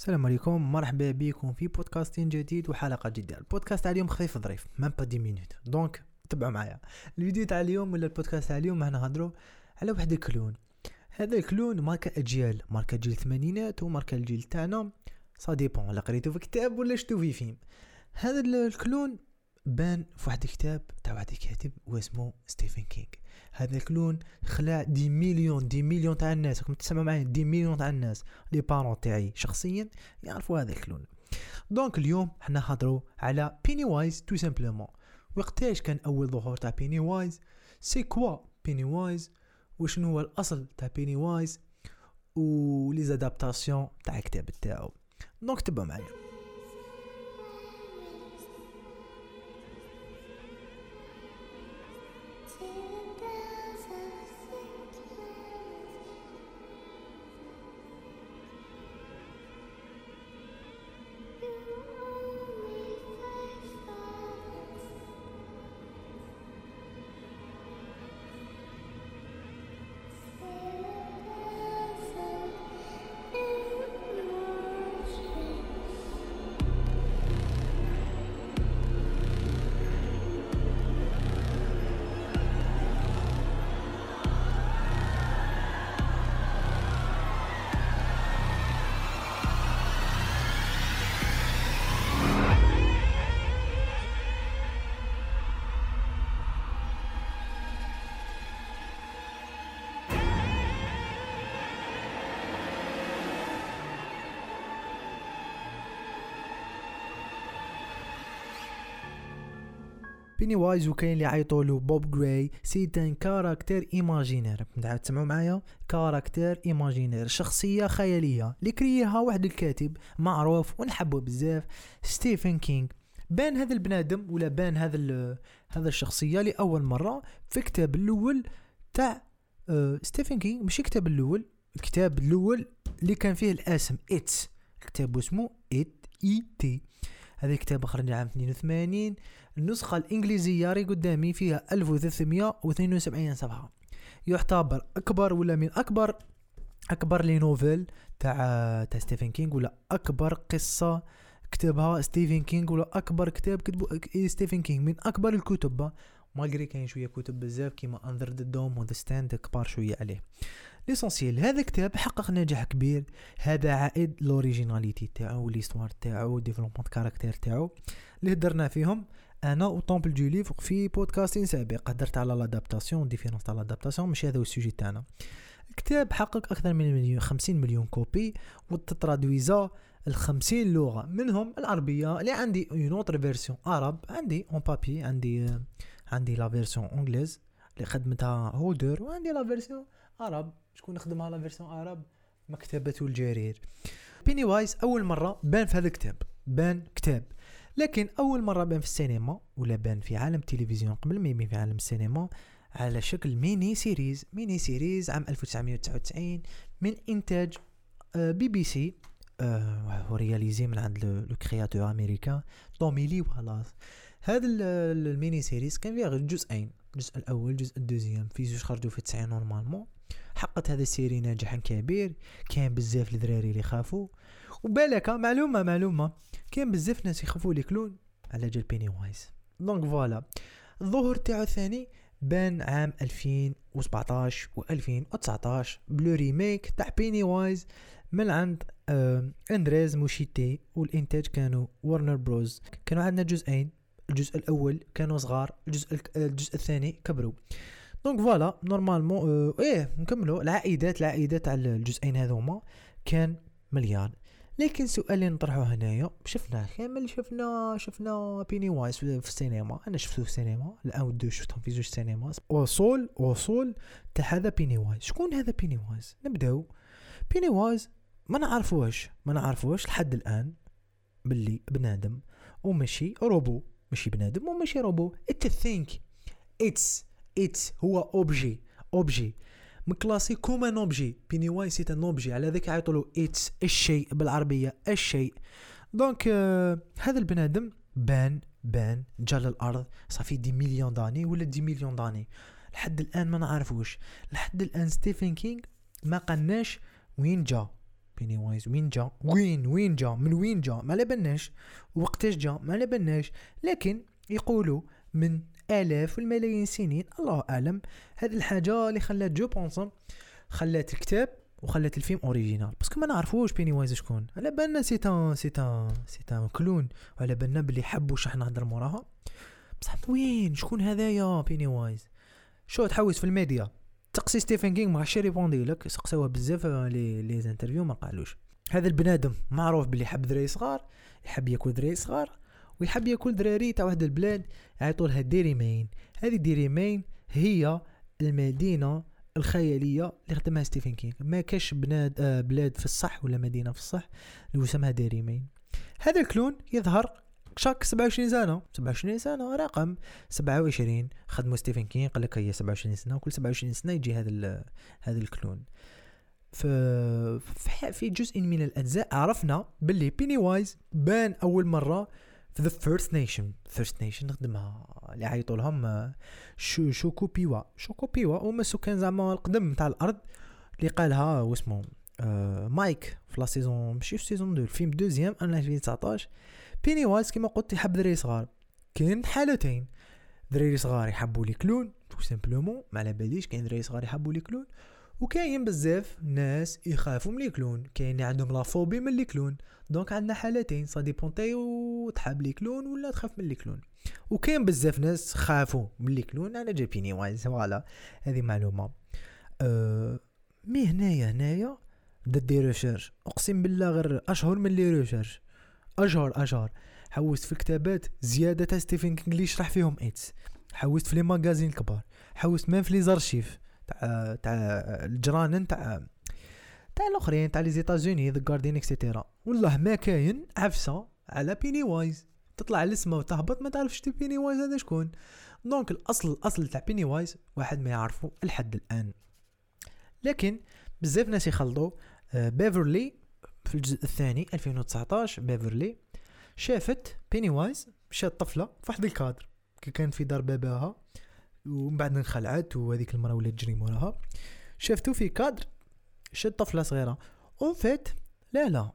السلام عليكم مرحبا بكم في بودكاست جديد وحلقة جديدة. البودكاست تاع اليوم خفيف ظريف même pas dix minutes donc تبعوا معايا. الفيديو تاع اليوم ولا البودكاست تاع اليوم معنا نهضروا على واحد ال clown. هذا ال clown ماركة أجيال ماركة جيل الثمانينات وماركة الجيل تاعنا. ça dépend ولا قريتو في كتاب ولا شتو في فيلم. هذا ال clown بان في واحد الكتاب تاع واحد الكاتب واسمه ستيفن كينغ. هذا ال clown خلع des millions des millions تاع الناس راكم تسمعوا معايا des millions تاع الناس les parents تاعي شخصيا يعرفوا هذا ال clown. donc اليوم حنا نهضروا على Pennywise tout simplement وقتاش كان أول ظهور تاع Pennywise c'est quoi Pennywise وشنو هو الأصل تاع Pennywise و les adaptations تاع الكتاب تاعو. donc تبعوا معايا بيني وايز وكاين اللي يعيطوا له بوب جراي c'est un caractère imaginaire تسمعوا معايا؟ caractère imaginaire. شخصية خيالية. اللي كريها واحد الكاتب معروف ونحبه بزاف ستيفن كينغ بان هذا البنادم ولا بان هذا هذا الشخصية لأول مرة في الكتاب الأول تاع ستيفن كينغ مش الكتاب الأول الكتاب الأول اللي كان فيه الاسم It's الكتاب اسمه It I T هذا الكتاب خرج عام 82 النسخة الإنجليزية ري قدامي فيها 1372 صفحة. يعتبر أكبر ولا من أكبر؟ أكبر les nouvelles تاع تاع ستيفن كينغ ولا أكبر قصة كتبها ستيفن كينغ ولا أكبر كتاب كتبه ستيفن كينغ. من أكبر الكتب. malgré كاين شوية كتب بزاف كيما Under the Dome و The Stand كبار شوية عليه. l'essentiel هذا الكتاب حقق نجاح كبير. هذا عائد l'originalité تاعو l'histoire تاعو développement caractère تاعو اللي هدرنا فيهم. أنا و temple de livre في بودكاستين سابق. هدرت على l'adaptation différence تاع l'adaptation ماشي هذا هو ال sujet تاعنا. الكتاب حقق أكثر من مليون 50 مليون copies وتترادويزا ال 50 لغة. منهم العربية اللي عندي une autre version arabe عندي en papier عندي عندي la version anglaise اللي خدمتها Hodder وعندي la version arabe شكون خدمها la version arabe؟ مكتبة الجرير. بيني وايز أول مرة بان في هذا الكتاب بان كتاب. لكن أول مرة بان في السينما ولا بان في عالم التلفزيون قبل ما يبين في عالم السينما على شكل mini series. mini series عام 1999 من إنتاج بي بي سي هو réalisé من عند le créateur américain تومي والاس هذا ال mini series كان فيها غير جزئين الجزء الأول الجزء ال deuxième. في زوج خرجوا في 90 normalement حققت هذا ال série نجاحا كبير كان بزاف الدراري اللي خافوا. وبالك معلومة معلومة. كان بزاف ناس يخافوا clown على جال بيني وايز donc voilà الظهور تاعو الثاني بان عام 2017 و 2019 ب le remake تاع بيني وايز من عند آه أندريز موشيتي والانتاج كانوا ورنر بروز كانوا عندنا جزئين. الجزء الأول كانوا صغار الجزء الجزء الثاني كبروا. donc voilà normalement إيه نكملوا العائدات العائدات على الجزئين هذوما كان مليار. لكن السؤال اللي نطرحه هنايا شفناه كامل شفنا شفنا بيني وايز في السينما. أنا شفته في السينما ال un و deux شفتهم في زوج سينما. وصول وصول تاع هذا بيني وايز شكون هذا بيني وايز نبداو. بيني وايز ما نعرفوش ما نعرفوش لحد الآن باللي بنادم. ومشي روبو. ماشي بنادم وماشي robot. it thing it's it's هو objet objet مكلاسي comme un objet بيني وايز c'est un objet على ذاك يعيطوا له It's الشيء بالعربية. الشيء. donc آه هذا البنادم بان بان جا للارض ça fait des millions d'années ولا des millions d'années. لحد الآن ما نعرفوش. لحد الآن ستيفن كينغ ما قلناش وين جا. بيني وايز وين جا؟ وين وين جا؟ من وين جا؟ ما على بالناش وقتاش جا؟ ما على بالناش لكن يقولوا من آلاف والملايين سنين. الله أعلم. هذه الحاجة اللي خلات je pense خلات الكتاب وخلات الفيلم original. parce que ما نعرفوش بيني وايز شكون. على بالنا c'est un c'est un c'est un clown. وعلى بالنا بلي حب واش راح نهضر موراها. بصح وين؟ شكون هذايا بيني وايز شو تحوس في الميديا؟ تسقسي ستيفن كينغ ما عرفش يريبوندي لك سقساوه بزاف les les interviews ما قالوش. هذا البنادم معروف بلي يحب دراري صغار يحب ياكل دراري صغار. ويحب ياكل دراري تاع واحد البلاد يعيطوا لها ديري مين هذه ديري مين هي المدينة الخيالية اللي خدمها ستيفن كينغ. ما كاش بلاد آه بلاد في الصح ولا مدينة في الصح اللي اسمها ديري مين هذا ال clown يظهر chaque 27 سنة. 27 سنة رقم 27 خدموا ستيفن كين قال لك هي 27 سنة وكل 27 سنة يجي هذا هذا ال clown. ف في جزء من الأجزاء عرفنا باللي بيني وايز بان أول مرة في the First Nation First Nation نخدمها اللي عيطوا لهم شو شوكو بيوا شوكو بيوا هما السكان زعما القدم تاع الأرض اللي قالها واسمو آه مايك في la saison ماشي في saison 2 الفيلم deuxième en 2019 بيني وايز كيما قلت يحب دراري صغار. كاين حالتين. دراري صغار يحبوا les clowns tout simplement ما على باليش كاين دراري صغار يحبوا les clowns. وكاين بزاف ناس يخافوا من les clowns كاين عندهم la phobie من les clowns donc عندنا حالتين. ça dépend تايو تحب les clowns ولا تخاف من les clowns وكاين بزاف ناس خافوا من لي كلون على جا بيني وايز voilà هذه معلومة. أه mais هنايا هنايا دير recherche أقسم بالله غير أشهر من les recherches أشهر أشهر. حوست في الكتابات زيادة تاع ستيفن كينغ اللي يشرح فيهم It's حوست في les magazines الكبار. حوست même في les archives تاع تاع الجرانن تاع تاع الآخرين تاع les États-Unis The Guardian et cetera والله ما كاين عفسة على بيني وايز تطلع الاسم وتهبط ما تعرفش بيني وايز هذا شكون. دونك الأصل الأصل تاع بيني وايز واحد ما يعرفه لحد الآن. لكن بزاف ناس يخلطوا بيفرلي في الجزء الثاني 2019 بيفرلي شافت بيني وايز شات طفلة في واحد الكادر كي كان في دار باباها. ومن بعد انخلعت وهذيك المراه ولات تجري موراها. شافتو في كادر شات طفلة صغيرة. en fait لا لا.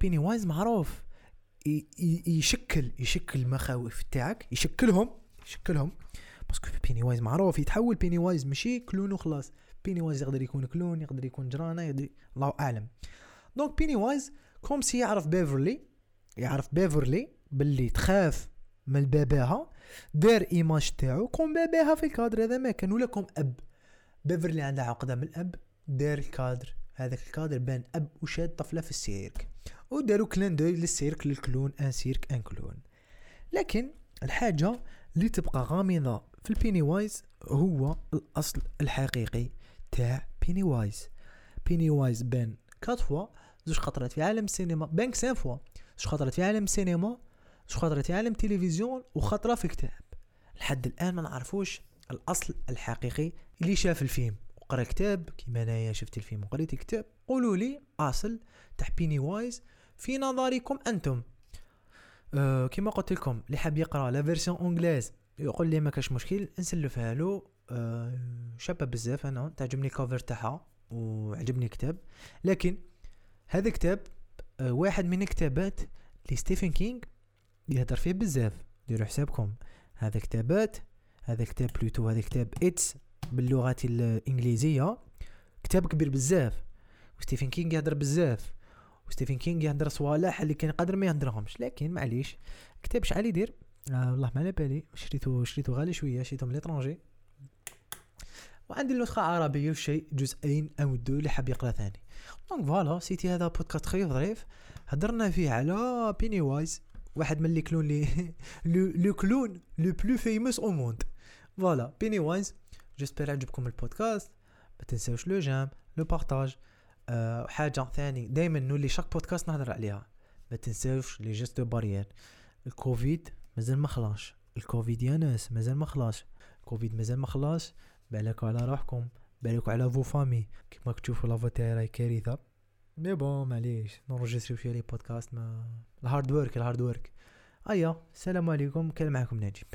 بيني وايز معروف. يشكل يشكل المخاوف تاعك يشكلهم يشكلهم. parce que بيني وايز معروف يتحول بيني وايز ماشي clown وخلاص. بيني وايز يقدر يكون clown يقدر يكون جرانه يقدر الله أعلم. donc بيني وايز comme si يعرف بيفرلي يعرف بيفرلي باللي تخاف من باباها دار image تاعو comme باباها في الكادر هذا ما كان ولا comme أب. بيفرلي عندها عقدة من الأب دار الكادر هذاك الكادر بان أب وشاد طفلة في السيرك. وداروا clin d'œil للسيرك لل clown un cirque un clown. لكن الحاجة اللي تبقى غامضة في البيني وايز هو الأصل الحقيقي تاع بيني وايز بيني وايز بان quatre fois زوج خطرات في عالم السينما. بان cinq fois زوج خطرات في عالم السينما خطرات في عالم التلفزيون وخطره في كتاب. لحد الآن ما نعرفوش الأصل الحقيقي اللي شاف الفيلم. وقرأ كتاب كيما أنايا شفت الفيلم وقريت الكتاب قولوا لي أصل تاع بيني وايز في نظركم أنتم. أه كيما قلت لكم اللي حاب يقرأ la version anglaise يقول لي ما كاش مشكل نسلفها له. أه شابة بزاف أنا تعجبني ال cover تاعها وعجبني الكتاب. لكن هذا كتاب أه واحد من الكتابات اللي ستيفن كينغ يهدر فيه بزاف ديروا حسابكم. هذا كتابات هذا كتاب plutôt هذا كتاب It's باللغة الإنجليزية. كتاب كبير بزاف. وستيفن كينغ يهدر بزاف. وستيفن كينغ يهدر صوالح اللي كان قادر ما يهدرهمش لكن معليش كتاب شحال يدير؟ آه والله ما على بالي. شريته شريته غالي شوية شريته من l'étranger وعندي النسخة عربية وشيء جزئين أو deux اللي حاب يقرأ ثاني. donc voilà c'était هذا بودكاست خفيف ظريف. هدرنا فيه على بيني وايز واحد من les clowns les le clown le plus fameux au monde. voilà بيني وايز j'espère عجبكم البودكاست. ما تنساوش le j'aime le partage أه حاجة ثاني دايما نولي chaque podcast نهضر عليها. ما تنساوش les gestes barrières الكوفيد مازال ما خلاص الكوفيد يا ناس مازال ما خلاص الكوفيد مازال ما خلاص. بالكوا على روحكم بالكوا على فو فامي كيما تشوفوا لا فوتي راهي كارثة. mais bon معليش نورجستري فيها les podcasts ما ال hard work ال hard work ايا السلام عليكم كان معكم نجيب